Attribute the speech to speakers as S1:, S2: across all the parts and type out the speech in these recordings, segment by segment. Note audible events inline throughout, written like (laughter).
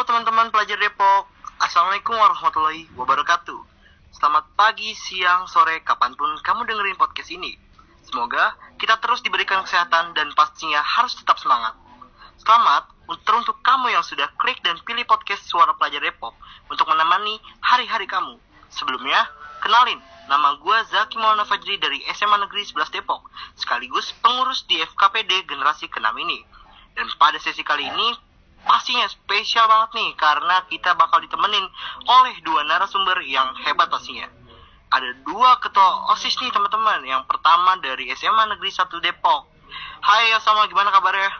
S1: Halo teman-teman pelajar Depok, Assalamualaikum warahmatullahi wabarakatuh. Selamat pagi, siang, sore, kapan pun kamu dengerin podcast ini. Semoga kita terus diberikan kesehatan dan pastinya harus tetap semangat. Selamat teruntuk kamu yang sudah klik dan pilih podcast Suara Pelajar Depok untuk menemani hari-hari kamu. Sebelumnya, kenalin, nama gue Zaki Maulana Fajri dari SMA Negeri 11 Depok, sekaligus pengurus di FKPD generasi ke-6 ini. Dan pada sesi kali ini, pastinya spesial banget nih karena kita bakal ditemenin oleh dua narasumber yang hebat pastinya. Ada dua ketua OSIS nih teman-teman. Yang pertama dari SMA Negeri 1 Depok. Hai Osama, gimana kabarnya?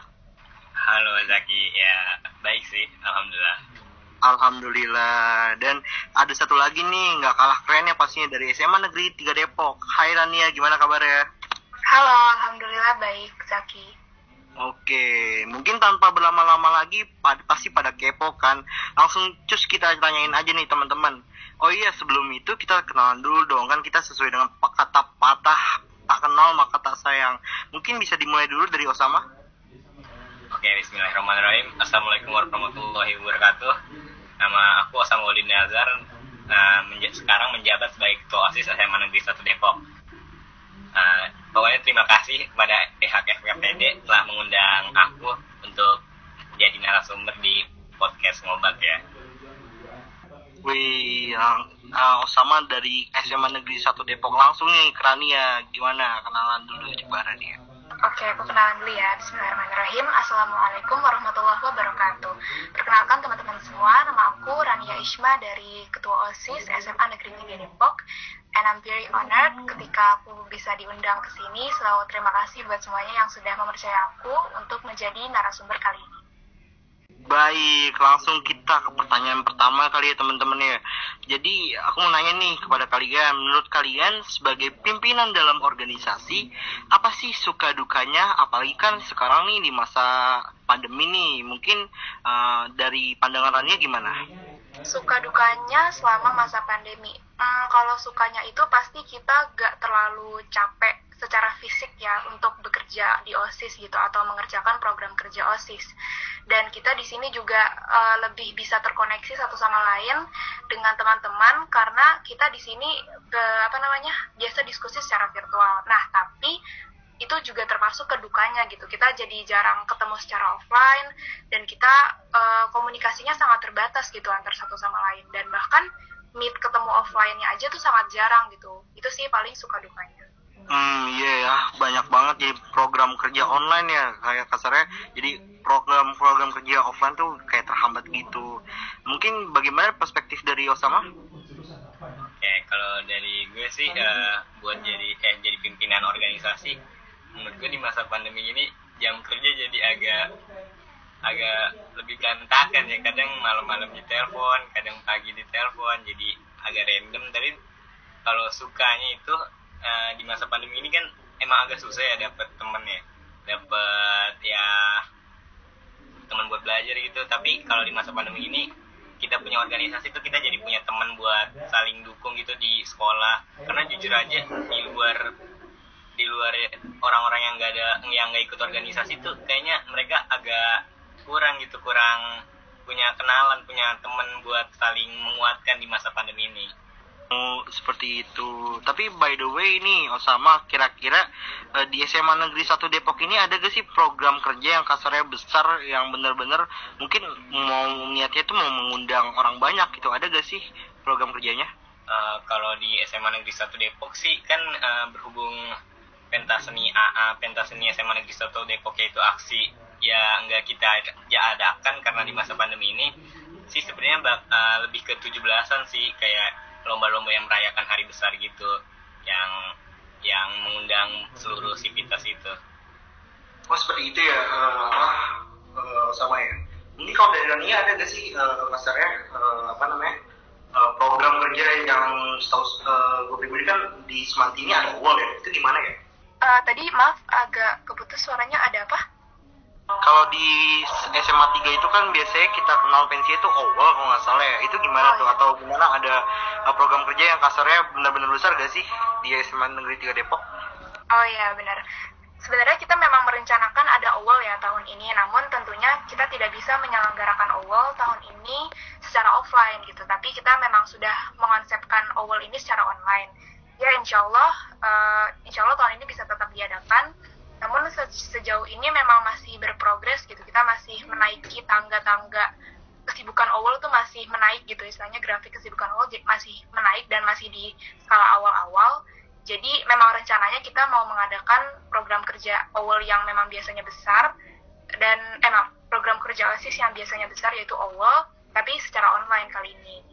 S2: Halo Zaki, ya baik sih, alhamdulillah.
S1: Alhamdulillah. Dan ada satu lagi nih, nggak kalah keren ya pastinya dari SMA Negeri 3 Depok. Hai Rania, gimana kabarnya?
S3: Halo, alhamdulillah baik, Zaki.
S1: Oke, mungkin tanpa berlama-lama lagi pad- pasti pada kepo kan. Langsung cus kita tanyain aja nih teman-teman. Oh iya, sebelum itu kita kenalan dulu dong kan kita sesuai dengan kata patah tak kenal maka tak sayang. Mungkin bisa dimulai dulu dari Osama.
S2: Oke, bismillahirrahmanirrahim. Assalamualaikum warahmatullahi wabarakatuh. Nama aku Osamuddin Nazar, nah, menja- sekarang menjabat sebagai Ketua OSIS SMA Negeri 1 Depok. Nah, pokoknya terima kasih kepada pihak FKPD telah mengundang aku untuk jadi narasumber di podcast Ngobat ya.
S1: Wih, ah, Osama dari SMA Negeri 1 Depok langsung nih ke Rania. Gimana kenalan dulu coba Rania.
S3: Oke, aku kenalan dulu ya. Bismillahirrahmanirrahim. Assalamualaikum warahmatullahi wabarakatuh. Perkenalkan teman-teman semua, nama aku Rania Ishma dari Ketua OSIS SMA Negeri 3 Depok. And I'm very honored ketika aku bisa diundang ke sini. Selalu terima kasih buat semuanya yang sudah mempercayai aku untuk menjadi narasumber kali ini.
S1: Baik, langsung kita ke pertanyaan pertama kali ya teman-teman ya. Jadi aku mau nanya nih kepada kalian, menurut kalian sebagai pimpinan dalam organisasi, apa sih suka dukanya? Apalagi kan sekarang nih di masa pandemi nih, mungkin uh, dari pandangan gimana?
S3: Suka dukanya selama masa pandemi. Hmm, kalau sukanya itu pasti kita gak terlalu capek secara fisik ya untuk bekerja di OSIS gitu atau mengerjakan program kerja OSIS. Dan kita di sini juga eh, lebih bisa terkoneksi satu sama lain dengan teman-teman karena kita di sini apa namanya biasa diskusi secara virtual. Nah, tapi itu juga termasuk kedukanya gitu. Kita jadi jarang ketemu secara offline dan kita eh, komunikasinya sangat terbatas gitu antar satu sama lain dan bahkan meet ketemu offline-nya aja tuh sangat jarang gitu. Itu sih paling suka dukanya.
S1: Hmm, iya ya, banyak banget jadi program kerja online ya, kayak kasarnya. Jadi program-program kerja offline tuh kayak terhambat gitu. Mungkin bagaimana perspektif dari Osama?
S2: Oke, kalau dari gue sih eh, buat jadi eh, jadi pimpinan organisasi, menurut gue di masa pandemi ini jam kerja jadi agak agak lebih berantakan ya. Kadang malam-malam di telepon, kadang pagi di telepon, jadi agak random. Tapi kalau sukanya itu eh, di masa pandemi ini kan emang agak susah ya dapet temen ya, dapet ya teman buat belajar gitu. Tapi kalau di masa pandemi ini kita punya organisasi itu kita jadi punya teman buat saling dukung gitu di sekolah karena jujur aja di luar di luar orang-orang yang nggak ada yang nggak ikut organisasi itu kayaknya mereka agak kurang gitu kurang punya kenalan punya teman buat saling menguatkan di masa pandemi ini
S1: Oh, seperti itu. Tapi by the way ini Osama kira-kira eh, di SMA Negeri 1 Depok ini ada gak sih program kerja yang kasarnya besar yang benar-benar mungkin mau niatnya itu mau mengundang orang banyak gitu. Ada gak sih program kerjanya?
S2: Eh, kalau di SMA Negeri 1 Depok sih kan eh, berhubung pentaseni AA pentaseni SMA Negeri 1 Depok yaitu aksi ya nggak kita ya adakan karena di masa pandemi ini sih sebenarnya bak- eh, lebih ke 17-an sih kayak lomba-lomba yang merayakan hari besar gitu yang yang mengundang seluruh sivitas itu
S1: Oh seperti itu ya, eh, apa eh, sama ya. Ini kalau dari Rania ada gak sih eh, kasarnya eh, apa namanya eh, program kerja yang setahu eh, gue pribadi kan di Semanti ini ada UAL ya, itu gimana ya?
S3: Eh, tadi maaf agak keputus suaranya ada apa?
S1: Kalau di SMA 3 itu kan biasanya kita kenal pensi itu OWL kalau nggak salah ya. Itu gimana
S3: Oh,
S1: tuh?
S3: iya.
S1: Atau gimana ada uh, program kerja yang kasarnya benar-benar besar gak sih di SMA Negeri 3 Depok?
S3: Oh iya benar. sebenarnya kita memang merencanakan ada awal ya tahun ini, namun tentunya kita tidak bisa menyelenggarakan awal tahun ini secara offline gitu. Tapi kita memang sudah mengonsepkan awal ini secara online. Ya insya Allah, uh, insya Allah tahun ini bisa tetap diadakan. Namun se sejauh ini memang masih berprogres gitu. Kita masih menaiki tangga-tangga kesibukan awal tuh masih menaik gitu istilahnya grafik kesibukan awal masih menaik dan masih di skala awal-awal jadi memang rencananya kita mau mengadakan program kerja OWL yang memang biasanya besar dan emang program kerja OSIS yang biasanya besar yaitu OWL tapi secara online kali ini.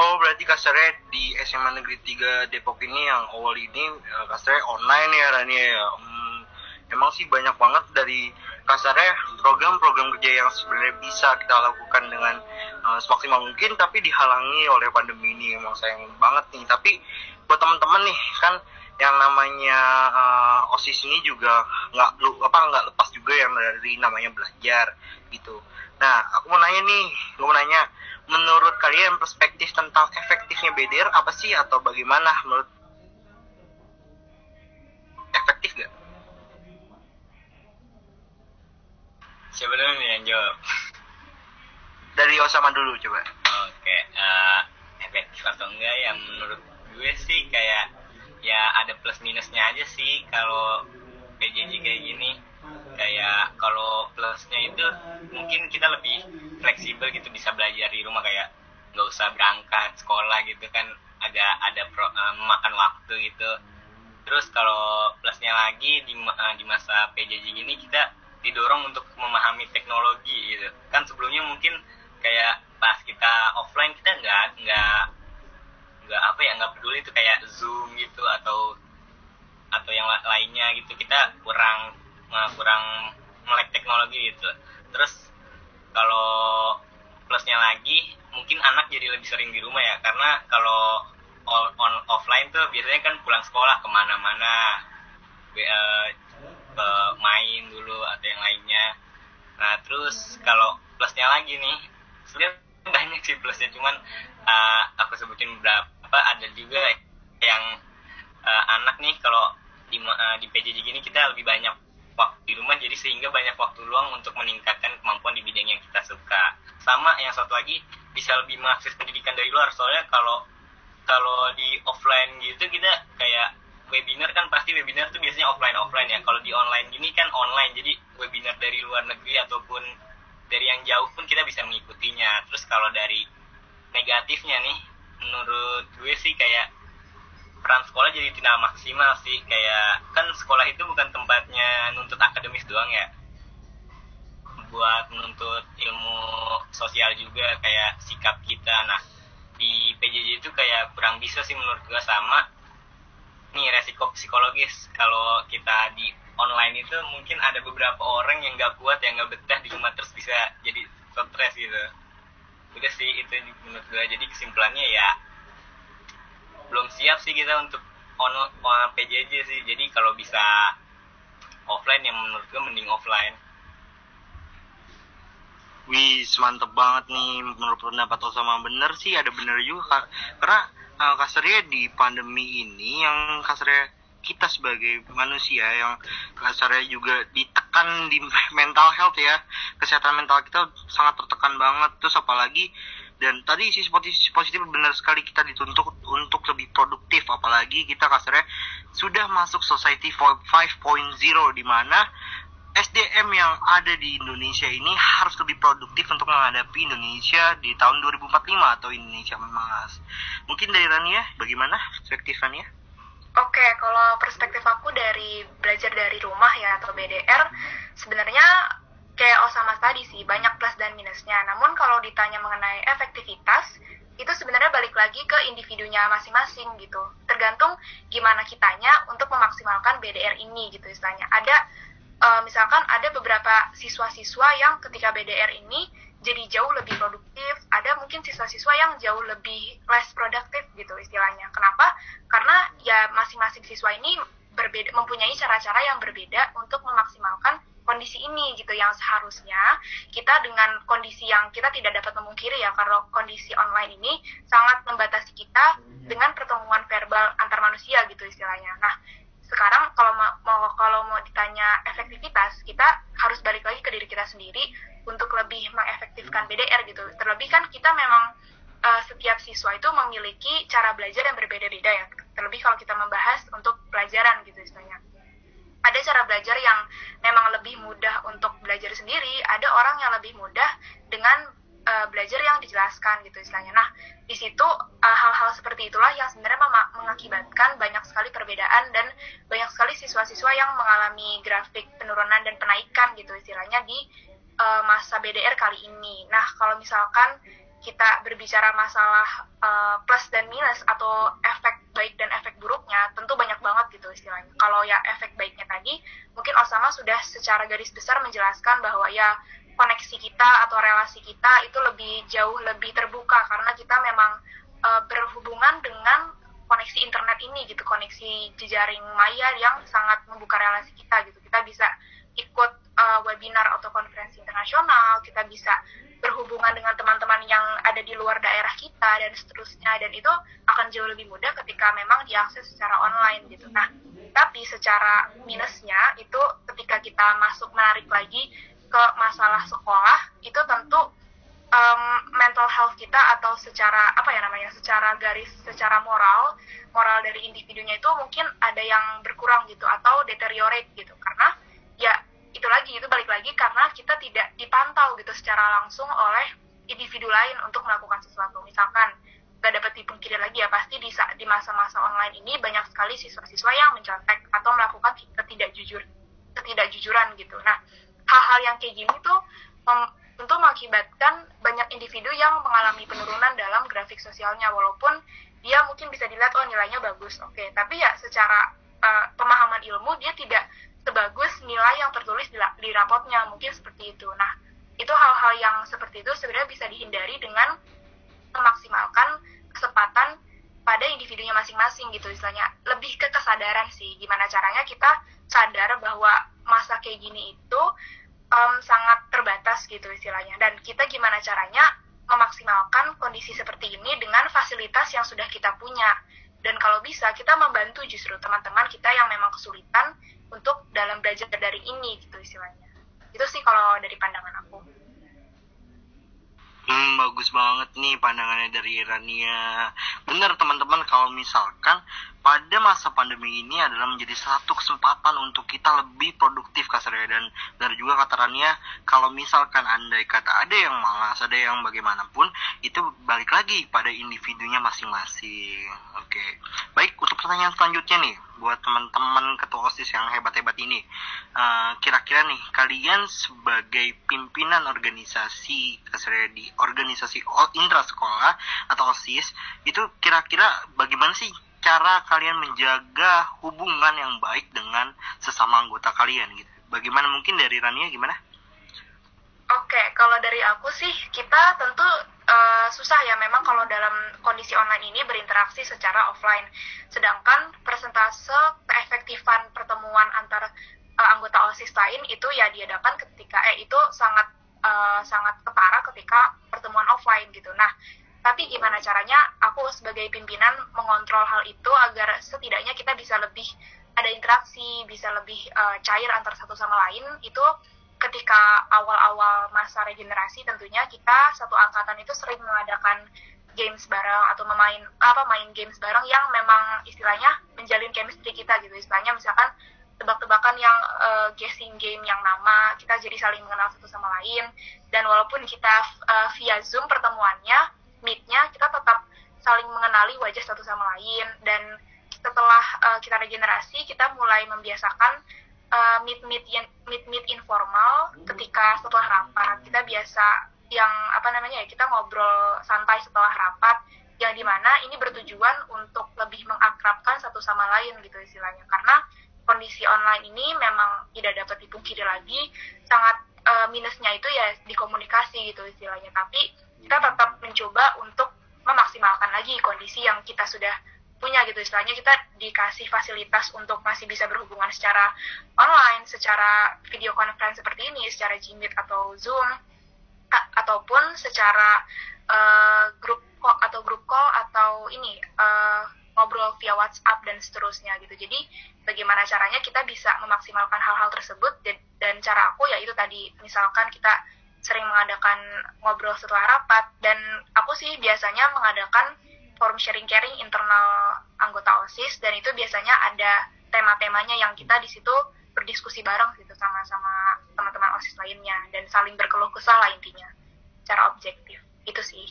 S1: Oh berarti kasarnya di SMA Negeri 3 Depok ini yang OWL ini eh, kasarnya online ya Rani ya. Hmm, emang sih banyak banget dari kasarnya program-program kerja yang sebenarnya bisa kita lakukan dengan uh, semaksimal mungkin tapi dihalangi oleh pandemi ini emang sayang banget nih tapi buat teman-teman nih kan yang namanya uh, osis ini juga nggak lu apa nggak lepas juga yang dari namanya belajar gitu nah aku mau nanya nih aku mau nanya menurut kalian perspektif tentang efektifnya BDR apa sih atau bagaimana menurut efektif gak?
S2: Siapa dulu nih yang jawab?
S1: Dari Osama dulu coba.
S2: Oke, uh, efektif atau enggak ya menurut gue sih kayak ya ada plus minusnya aja sih kalau PJJ kayak gini. Kayak kalau plusnya itu mungkin kita lebih fleksibel gitu bisa belajar di rumah kayak nggak usah berangkat sekolah gitu kan ada ada pro, uh, makan waktu gitu. Terus kalau plusnya lagi di uh, di masa PJJ gini kita didorong untuk memahami teknologi gitu. Kan sebelumnya mungkin kayak pas kita offline kita nggak nggak nggak apa ya nggak peduli itu kayak zoom gitu atau atau yang lainnya gitu. Kita kurang kurang melek teknologi gitu. Terus kalau plusnya lagi mungkin anak jadi lebih sering di rumah ya. Karena kalau on, on offline tuh biasanya kan pulang sekolah ke mana-mana. Uh, ke main dulu atau yang lainnya. Nah terus kalau plusnya lagi nih sebenarnya banyak sih plusnya. Cuman uh, aku sebutin beberapa apa ada juga yang uh, anak nih kalau di uh, di PJJ gini kita lebih banyak waktu di rumah jadi sehingga banyak waktu luang untuk meningkatkan kemampuan di bidang yang kita suka. Sama yang satu lagi bisa lebih mengakses pendidikan dari luar. Soalnya kalau kalau di offline gitu kita kayak webinar kan pasti webinar tuh biasanya offline offline ya. Kalau di online gini kan online jadi webinar dari luar negeri ataupun dari yang jauh pun kita bisa mengikutinya. Terus kalau dari negatifnya nih menurut gue sih kayak peran sekolah jadi tidak maksimal sih. Kayak kan sekolah itu bukan tempatnya nuntut akademis doang ya. Buat menuntut ilmu sosial juga kayak sikap kita. Nah di PJJ itu kayak kurang bisa sih menurut gue sama nih resiko psikologis. Kalau kita di online itu mungkin ada beberapa orang yang gak kuat yang gak betah di rumah terus bisa jadi stres gitu udah sih itu menurut gue. Jadi kesimpulannya ya belum siap sih kita untuk on, on PJJ sih. Jadi kalau bisa offline yang menurut gue mending offline.
S1: Wih, mantep banget nih. Menurut pendapat Osama bener sih ada bener juga. Karena uh, kasarnya di pandemi ini yang kasarnya kita sebagai manusia yang kasarnya juga ditekan di (laughs) mental health ya kesehatan mental kita sangat tertekan banget terus apalagi dan tadi sisi positif, positif benar sekali kita dituntut untuk lebih produktif apalagi kita kasarnya sudah masuk society 5.0 di mana SDM yang ada di Indonesia ini harus lebih produktif untuk menghadapi Indonesia di tahun 2045 atau Indonesia emas. Mungkin dari Rania, bagaimana perspektif Rania?
S3: Oke, kalau perspektif aku dari belajar dari rumah ya atau BDR, sebenarnya kayak Osama tadi sih banyak plus dan minusnya. Namun kalau ditanya mengenai efektivitas, itu sebenarnya balik lagi ke individunya masing-masing gitu. Tergantung gimana kitanya untuk memaksimalkan BDR ini gitu istilahnya. Ada uh, misalkan ada beberapa siswa-siswa yang ketika BDR ini jadi jauh lebih produktif. Ada mungkin siswa-siswa yang jauh lebih less produktif gitu istilahnya. Kenapa? Karena ya masing-masing siswa ini berbeda, mempunyai cara-cara yang berbeda untuk memaksimalkan kondisi ini gitu yang seharusnya kita dengan kondisi yang kita tidak dapat memungkiri ya kalau kondisi online ini sangat membatasi kita dengan pertemuan verbal antar manusia gitu istilahnya. Nah, sekarang kalau mau kalau mau ditanya efektivitas kita harus balik lagi ke diri kita sendiri untuk lebih mengefektifkan BDR gitu. Terlebih kan kita memang uh, setiap siswa itu memiliki cara belajar yang berbeda-beda ya. Terlebih kalau kita membahas untuk pelajaran gitu istilahnya. Ada cara belajar yang memang lebih mudah untuk belajar sendiri ada orang yang lebih mudah dengan uh, belajar yang dijelaskan gitu istilahnya. Nah di situ uh, hal-hal seperti itulah yang sebenarnya mengakibatkan banyak sekali perbedaan dan banyak sekali siswa-siswa yang mengalami grafik penurunan dan penaikan gitu istilahnya di uh, masa BDR kali ini. Nah, kalau misalkan kita berbicara masalah uh, plus dan minus atau efek baik dan efek buruknya, tentu banyak banget gitu istilahnya. Kalau ya efek baiknya tadi, mungkin Osama sudah secara garis besar menjelaskan bahwa ya koneksi kita atau relasi kita itu lebih jauh lebih terbuka karena kita memang uh, berhubungan dengan koneksi internet ini gitu koneksi jejaring maya yang sangat membuka relasi kita gitu kita bisa ikut uh, webinar atau konferensi internasional kita bisa berhubungan dengan teman-teman yang ada di luar daerah kita dan seterusnya dan itu akan jauh lebih mudah ketika memang diakses secara online gitu. Nah tapi secara minusnya itu ketika kita masuk menarik lagi ke masalah sekolah itu tentu um, mental health kita atau secara apa ya namanya secara garis secara moral moral dari individunya itu mungkin ada yang berkurang gitu atau deteriorate gitu. Karena ya itu lagi itu balik lagi karena kita tidak dipantau gitu secara langsung oleh individu lain untuk melakukan sesuatu misalkan gak dapat dipungkiri lagi ya pasti di di masa-masa online ini banyak sekali siswa-siswa yang mencontek atau melakukan ketidakjujur ketidakjujuran gitu nah hal-hal yang kayak gini tuh tentu mengakibatkan banyak individu yang mengalami penurunan dalam grafik sosialnya walaupun dia mungkin bisa dilihat oh nilainya bagus oke okay. tapi ya secara uh, pemahaman ilmu dia tidak sebagus nilai yang tertulis di, di rapotnya mungkin seperti itu nah itu hal-hal yang seperti itu sebenarnya bisa dihindari dengan memaksimalkan kesempatan pada individunya masing-masing gitu istilahnya lebih ke kesadaran sih gimana caranya kita sadar bahwa masa kayak gini itu um, sangat terbatas gitu istilahnya. Dan kita gimana caranya memaksimalkan kondisi seperti ini dengan fasilitas yang sudah kita punya. Dan kalau bisa kita membantu justru teman-teman kita yang memang kesulitan untuk dalam belajar dari ini gitu istilahnya. Itu sih kalau dari pandangan aku.
S1: Hmm, bagus banget nih pandangannya dari Irania. Bener teman-teman kalau misalkan pada masa pandemi ini adalah menjadi satu kesempatan untuk kita lebih produktif kasarnya dan dari juga kata Rania kalau misalkan andai kata ada yang malas ada yang bagaimanapun itu balik lagi pada individunya masing-masing. Oke. Baik untuk pertanyaan selanjutnya nih buat teman-teman ketua osis yang hebat-hebat ini. Uh, kira-kira nih kalian sebagai pimpinan organisasi kasarnya di organisasi intra sekolah atau osis itu kira-kira bagaimana sih cara kalian menjaga hubungan yang baik dengan sesama anggota kalian gitu. Bagaimana mungkin dari Rania gimana?
S3: Oke, kalau dari aku sih kita tentu uh, susah ya memang kalau dalam kondisi online ini berinteraksi secara offline. Sedangkan persentase keefektifan pertemuan antar uh, anggota OSIS lain itu ya diadakan ketika eh itu sangat uh, sangat ketara ketika pertemuan offline gitu. Nah, tapi gimana caranya aku sebagai pimpinan mengontrol hal itu agar setidaknya kita bisa lebih ada interaksi bisa lebih uh, cair antar satu sama lain. Itu ketika awal-awal masa regenerasi tentunya kita satu angkatan itu sering mengadakan games bareng atau memain apa main games bareng yang memang istilahnya menjalin chemistry kita gitu. Istilahnya misalkan tebak-tebakan yang uh, guessing game yang nama kita jadi saling mengenal satu sama lain. Dan walaupun kita uh, via zoom pertemuannya meet-nya kita tetap saling mengenali wajah satu sama lain. Dan setelah uh, kita regenerasi kita mulai membiasakan uh, meet meet meet meet informal ketika setelah rapat. Kita biasa yang apa namanya ya kita ngobrol santai setelah rapat yang di mana ini bertujuan untuk lebih mengakrabkan satu sama lain gitu istilahnya. Karena kondisi online ini memang tidak dapat dipungkiri lagi sangat uh, minusnya itu ya di komunikasi gitu istilahnya. Tapi kita tetap mencoba untuk memaksimalkan lagi kondisi yang kita sudah punya gitu istilahnya kita dikasih fasilitas untuk masih bisa berhubungan secara online, secara video conference seperti ini, secara Jimit atau Zoom ataupun secara uh, grup call atau grup call atau ini uh, ngobrol via WhatsApp dan seterusnya gitu. Jadi bagaimana caranya kita bisa memaksimalkan hal-hal tersebut dan, dan cara aku ya itu tadi misalkan kita sering mengadakan ngobrol setelah rapat dan aku sih biasanya mengadakan forum sharing caring internal anggota OSIS dan itu biasanya ada tema-temanya yang kita di situ berdiskusi bareng gitu sama-sama teman-teman OSIS lainnya dan saling berkeluh kesah lah intinya secara objektif. Itu sih.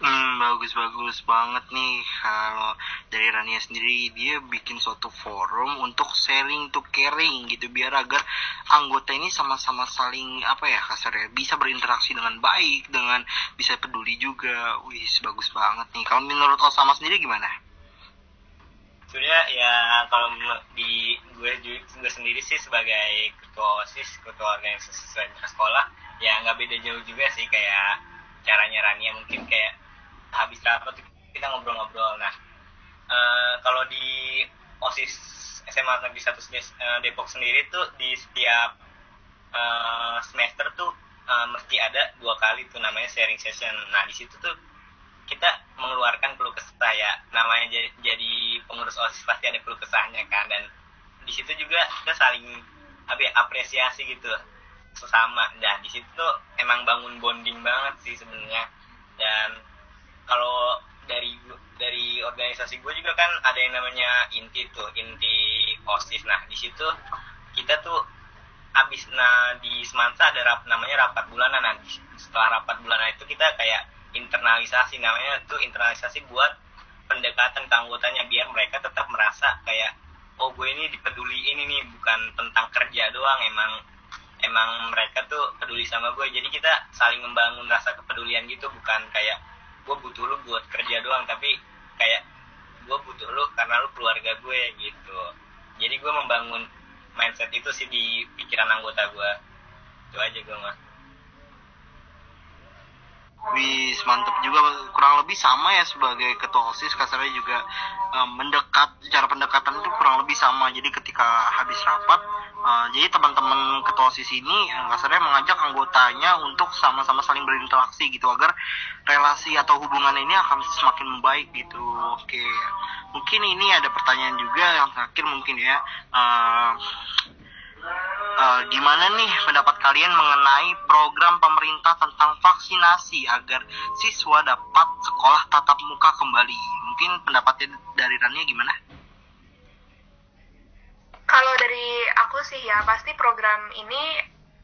S1: Hmm, bagus-bagus banget nih kalau dari Rania sendiri dia bikin suatu forum untuk sharing to caring gitu biar agar anggota ini sama-sama saling apa ya kasarnya bisa berinteraksi dengan baik dengan bisa peduli juga. Wih, bagus banget nih. Kalau menurut Osama sendiri gimana?
S2: Sebenarnya ya kalau di gue juga sendiri sih sebagai ketua OSIS, ketua organisasi sekolah, ya nggak beda jauh juga sih kayak caranya Rania mungkin kayak habis rapat kita ngobrol-ngobrol. Nah uh, kalau di osis SMA negeri satu uh, Depok sendiri tuh di setiap uh, semester tuh uh, mesti ada dua kali tuh namanya sharing session. Nah di situ tuh kita mengeluarkan keluh kesah ya. Namanya jadi, jadi pengurus osis pasti ada keluh kesahnya kan. Dan di situ juga kita saling apa ya, apresiasi gitu sesama. Dan di situ tuh emang bangun bonding banget sih sebenarnya. Dan kalau dari dari organisasi gue juga kan ada yang namanya inti tuh inti osis. Nah di situ kita tuh abis nah di semansa ada rap, namanya rapat bulanan. Nah setelah rapat bulanan itu kita kayak internalisasi. Namanya tuh internalisasi buat pendekatan ke anggotanya biar mereka tetap merasa kayak oh gue ini dipeduli ini nih bukan tentang kerja doang emang emang mereka tuh peduli sama gue jadi kita saling membangun rasa kepedulian gitu bukan kayak gue butuh lu buat kerja doang tapi kayak gue butuh lu karena lu keluarga gue gitu. Jadi gue membangun mindset itu sih di pikiran anggota gue itu aja gue mah.
S1: Wis mantep juga. Kurang lebih sama ya sebagai ketua osis kasarnya juga um, mendekat cara pendekatan itu kurang lebih sama. Jadi ketika habis rapat uh, jadi teman-teman ketua osis ini kasarnya mengajak anggotanya untuk sama-sama saling berinteraksi gitu agar relasi atau hubungan ini akan semakin membaik gitu oke mungkin ini ada pertanyaan juga yang terakhir mungkin ya uh, uh, gimana nih pendapat kalian mengenai program pemerintah tentang vaksinasi agar siswa dapat sekolah tatap muka kembali? Mungkin pendapatnya dari Rania gimana?
S3: Kalau dari aku sih ya pasti program ini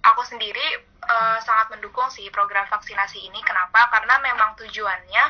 S3: aku sendiri uh, sangat mendukung sih program vaksinasi ini. Kenapa? Karena memang tujuannya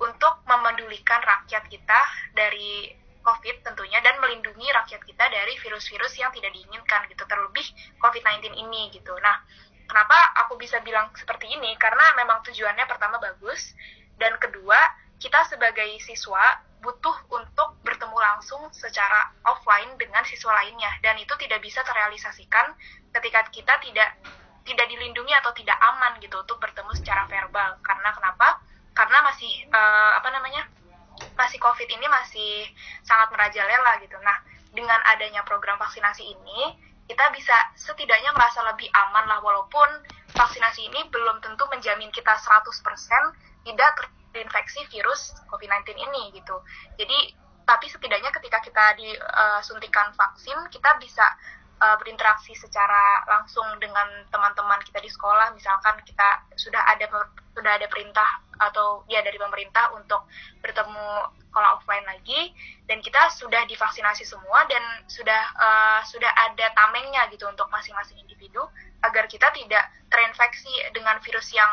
S3: untuk memedulikan rakyat kita dari COVID tentunya dan melindungi rakyat kita dari virus-virus yang tidak diinginkan gitu terlebih COVID-19 ini gitu. Nah, kenapa aku bisa bilang seperti ini? Karena memang tujuannya pertama bagus dan kedua kita sebagai siswa butuh untuk bertemu langsung secara offline dengan siswa lainnya. Dan itu tidak bisa terrealisasikan ketika kita tidak tidak dilindungi atau tidak aman gitu untuk bertemu secara verbal. Karena kenapa? Karena masih uh, apa namanya? Masih COVID ini masih sangat merajalela gitu. Nah, dengan adanya program vaksinasi ini, kita bisa setidaknya merasa lebih aman lah walaupun vaksinasi ini belum tentu menjamin kita 100% tidak terinfeksi virus COVID-19 ini gitu. Jadi tapi setidaknya ketika kita disuntikan vaksin kita bisa uh, berinteraksi secara langsung dengan teman-teman kita di sekolah misalkan kita sudah ada sudah ada perintah atau ya dari pemerintah untuk bertemu sekolah offline lagi dan kita sudah divaksinasi semua dan sudah uh, sudah ada tamengnya gitu untuk masing-masing individu agar kita tidak terinfeksi dengan virus yang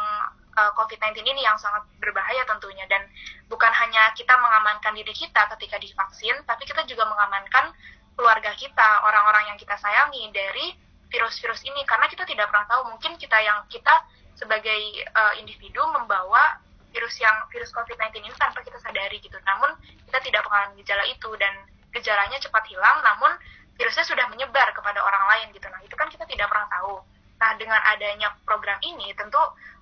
S3: uh, eh, COVID-19 ini yang sangat berbahaya tentunya dan bukan hanya kita mengamankan diri kita ketika divaksin tapi kita juga mengamankan keluarga kita, orang-orang yang kita sayangi dari virus-virus ini karena kita tidak pernah tahu mungkin kita yang kita sebagai uh, individu membawa virus yang virus COVID-19 ini tanpa kita sadari gitu. Namun kita tidak mengalami gejala itu dan gejalanya cepat hilang namun virusnya sudah menyebar kepada orang lain gitu. Nah, itu kan kita tidak pernah tahu. Nah, dengan adanya program ini tentu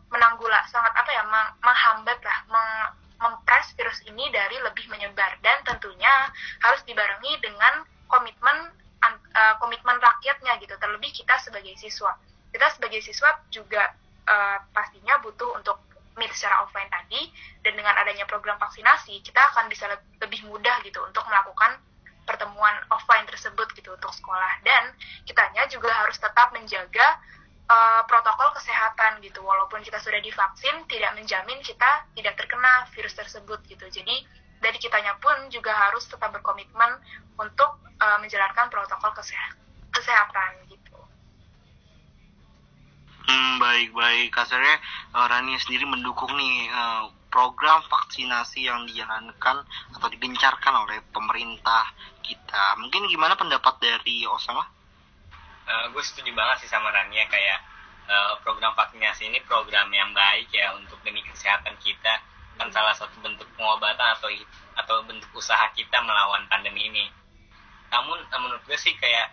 S3: menanggula sangat apa ya menghambat lah meng, mempres virus ini dari lebih menyebar. Dan tentunya harus dibarengi dengan komitmen uh, komitmen rakyatnya gitu terlebih kita sebagai siswa. Kita sebagai siswa juga uh, pastinya butuh untuk meet secara offline tadi dan dengan adanya program vaksinasi kita akan bisa lebih mudah gitu untuk melakukan pertemuan offline tersebut gitu untuk sekolah. Dan kitanya juga harus tetap menjaga uh, protokol kesehatan gitu walaupun kita sudah divaksin tidak menjamin kita tidak terkena virus tersebut gitu jadi dari kitanya pun juga harus tetap berkomitmen untuk uh, menjalankan protokol kesehatan gitu.
S1: Hmm, baik-baik. Kasarnya uh, Rani sendiri mendukung nih uh, program vaksinasi yang dijalankan atau digencarkan oleh pemerintah kita. Mungkin gimana pendapat dari Osama?
S2: Uh, gue setuju banget sih sama Rania kayak uh, program vaksinasi ini program yang baik ya untuk demi kesehatan kita kan salah satu bentuk pengobatan atau atau bentuk usaha kita melawan pandemi ini. Namun menurut gue sih kayak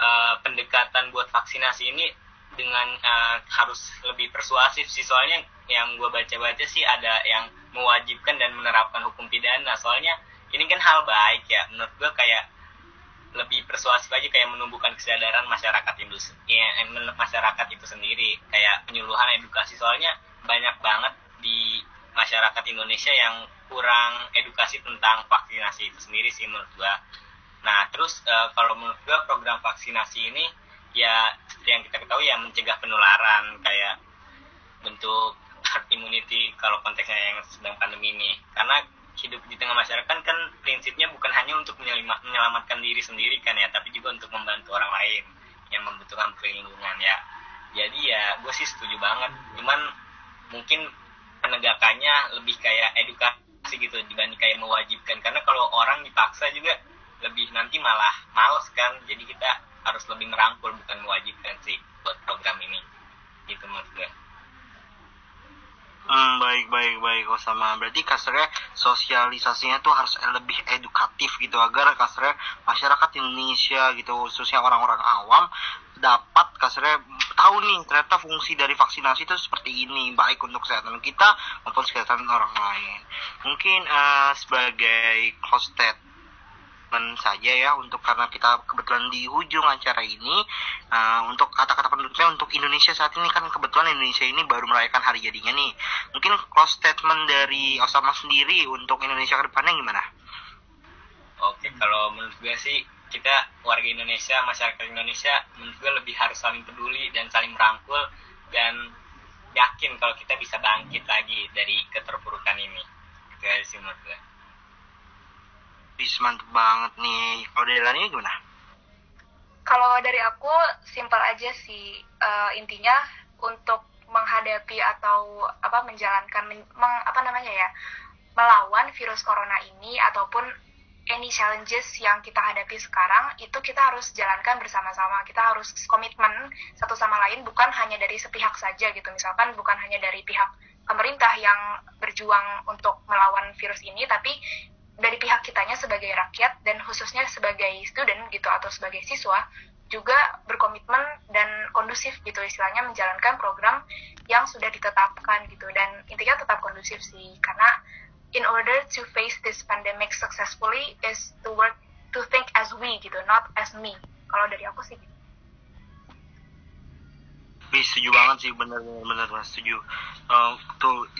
S2: uh, pendekatan buat vaksinasi ini dengan uh, harus lebih persuasif sih. Soalnya yang gue baca-baca sih ada yang mewajibkan dan menerapkan hukum pidana. Soalnya ini kan hal baik ya. Menurut gue kayak lebih persuasif aja kayak menumbuhkan kesadaran masyarakat industri ya, masyarakat itu sendiri. Kayak penyuluhan edukasi. Soalnya banyak banget di masyarakat Indonesia yang kurang edukasi tentang vaksinasi itu sendiri sih menurut gue nah terus uh, kalau menurut gue program vaksinasi ini ya yang kita ketahui ya mencegah penularan. Kayak bentuk herd immunity kalau konteksnya yang sedang pandemi ini. Karena hidup di tengah masyarakat kan prinsipnya bukan hanya untuk menyelamatkan diri sendiri kan ya tapi juga untuk membantu orang lain yang membutuhkan perlindungan ya. Jadi ya gue sih setuju banget. Cuman mungkin penegakannya lebih kayak edukasi gitu dibanding kayak mewajibkan. Karena kalau orang dipaksa juga lebih nanti malah males kan. Jadi kita harus lebih merangkul bukan mewajibkan sih buat program ini. Gitu gue
S1: Hmm, baik, baik, baik, oh sama. Berarti kasarnya sosialisasinya tuh harus lebih edukatif gitu agar kasarnya masyarakat Indonesia gitu khususnya orang-orang awam dapat kasarnya tahu nih ternyata fungsi dari vaksinasi itu seperti ini baik untuk kesehatan kita maupun kesehatan orang lain. Mungkin uh, sebagai close state statement saja ya untuk karena kita kebetulan di ujung acara ini uh, untuk kata-kata penutupnya untuk Indonesia saat ini kan kebetulan Indonesia ini baru merayakan hari jadinya nih mungkin close statement dari Osama sendiri untuk Indonesia ke depannya gimana?
S2: Oke kalau menurut gue sih kita warga Indonesia masyarakat Indonesia menurut gue lebih harus saling peduli dan saling merangkul dan yakin kalau kita bisa bangkit lagi dari keterpurukan ini itu aja sih menurut gue.
S1: Bis mantep banget nih. Kalau dari Lani gimana?
S3: Kalau dari aku simpel aja sih uh, intinya untuk menghadapi atau apa menjalankan meng, apa namanya ya melawan virus corona ini ataupun any challenges yang kita hadapi sekarang itu kita harus jalankan bersama-sama kita harus komitmen satu sama lain bukan hanya dari sepihak saja gitu misalkan bukan hanya dari pihak pemerintah yang berjuang untuk melawan virus ini tapi dari pihak kitanya sebagai rakyat dan khususnya sebagai student gitu atau sebagai siswa juga berkomitmen dan kondusif gitu istilahnya menjalankan program yang sudah ditetapkan gitu. Dan intinya tetap kondusif sih karena in order to face this pandemic successfully is to work to think as we gitu not as me. Kalau dari aku sih
S1: Wih, setuju banget sih bener bener setuju. Uh, tuh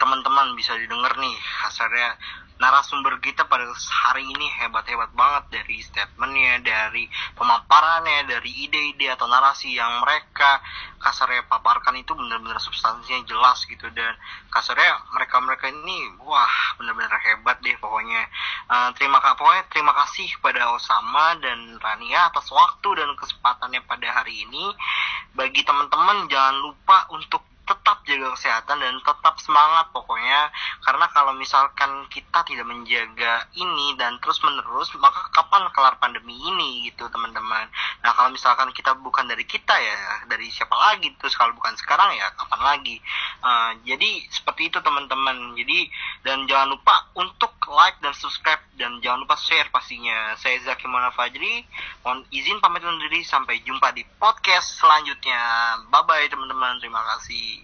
S1: teman-teman bisa didengar nih hasilnya narasumber kita pada hari ini hebat-hebat banget dari statementnya, dari pemaparannya, dari ide-ide atau narasi yang mereka kasarnya paparkan itu benar-benar substansinya jelas gitu dan kasarnya mereka-mereka ini wah benar-benar hebat deh pokoknya. Uh, terima kasih pokoknya terima kasih kepada Osama dan Rania atas waktu dan kesempatannya pada hari ini. Bagi teman-teman jangan lupa untuk tetap jaga kesehatan dan tetap semangat pokoknya. Karena kalau misalkan kita tidak menjaga ini dan terus menerus maka kapan kelar pandemi ini gitu teman-teman. Nah kalau misalkan kita bukan dari kita ya dari siapa lagi? Terus kalau bukan sekarang ya kapan lagi? Uh, jadi seperti itu teman-teman. Jadi dan jangan lupa untuk like dan subscribe dan jangan lupa share pastinya. Saya Zaki Mona Fajri. Mohon izin pamit undur diri. Sampai jumpa di podcast selanjutnya. Bye bye teman-teman. Terima kasih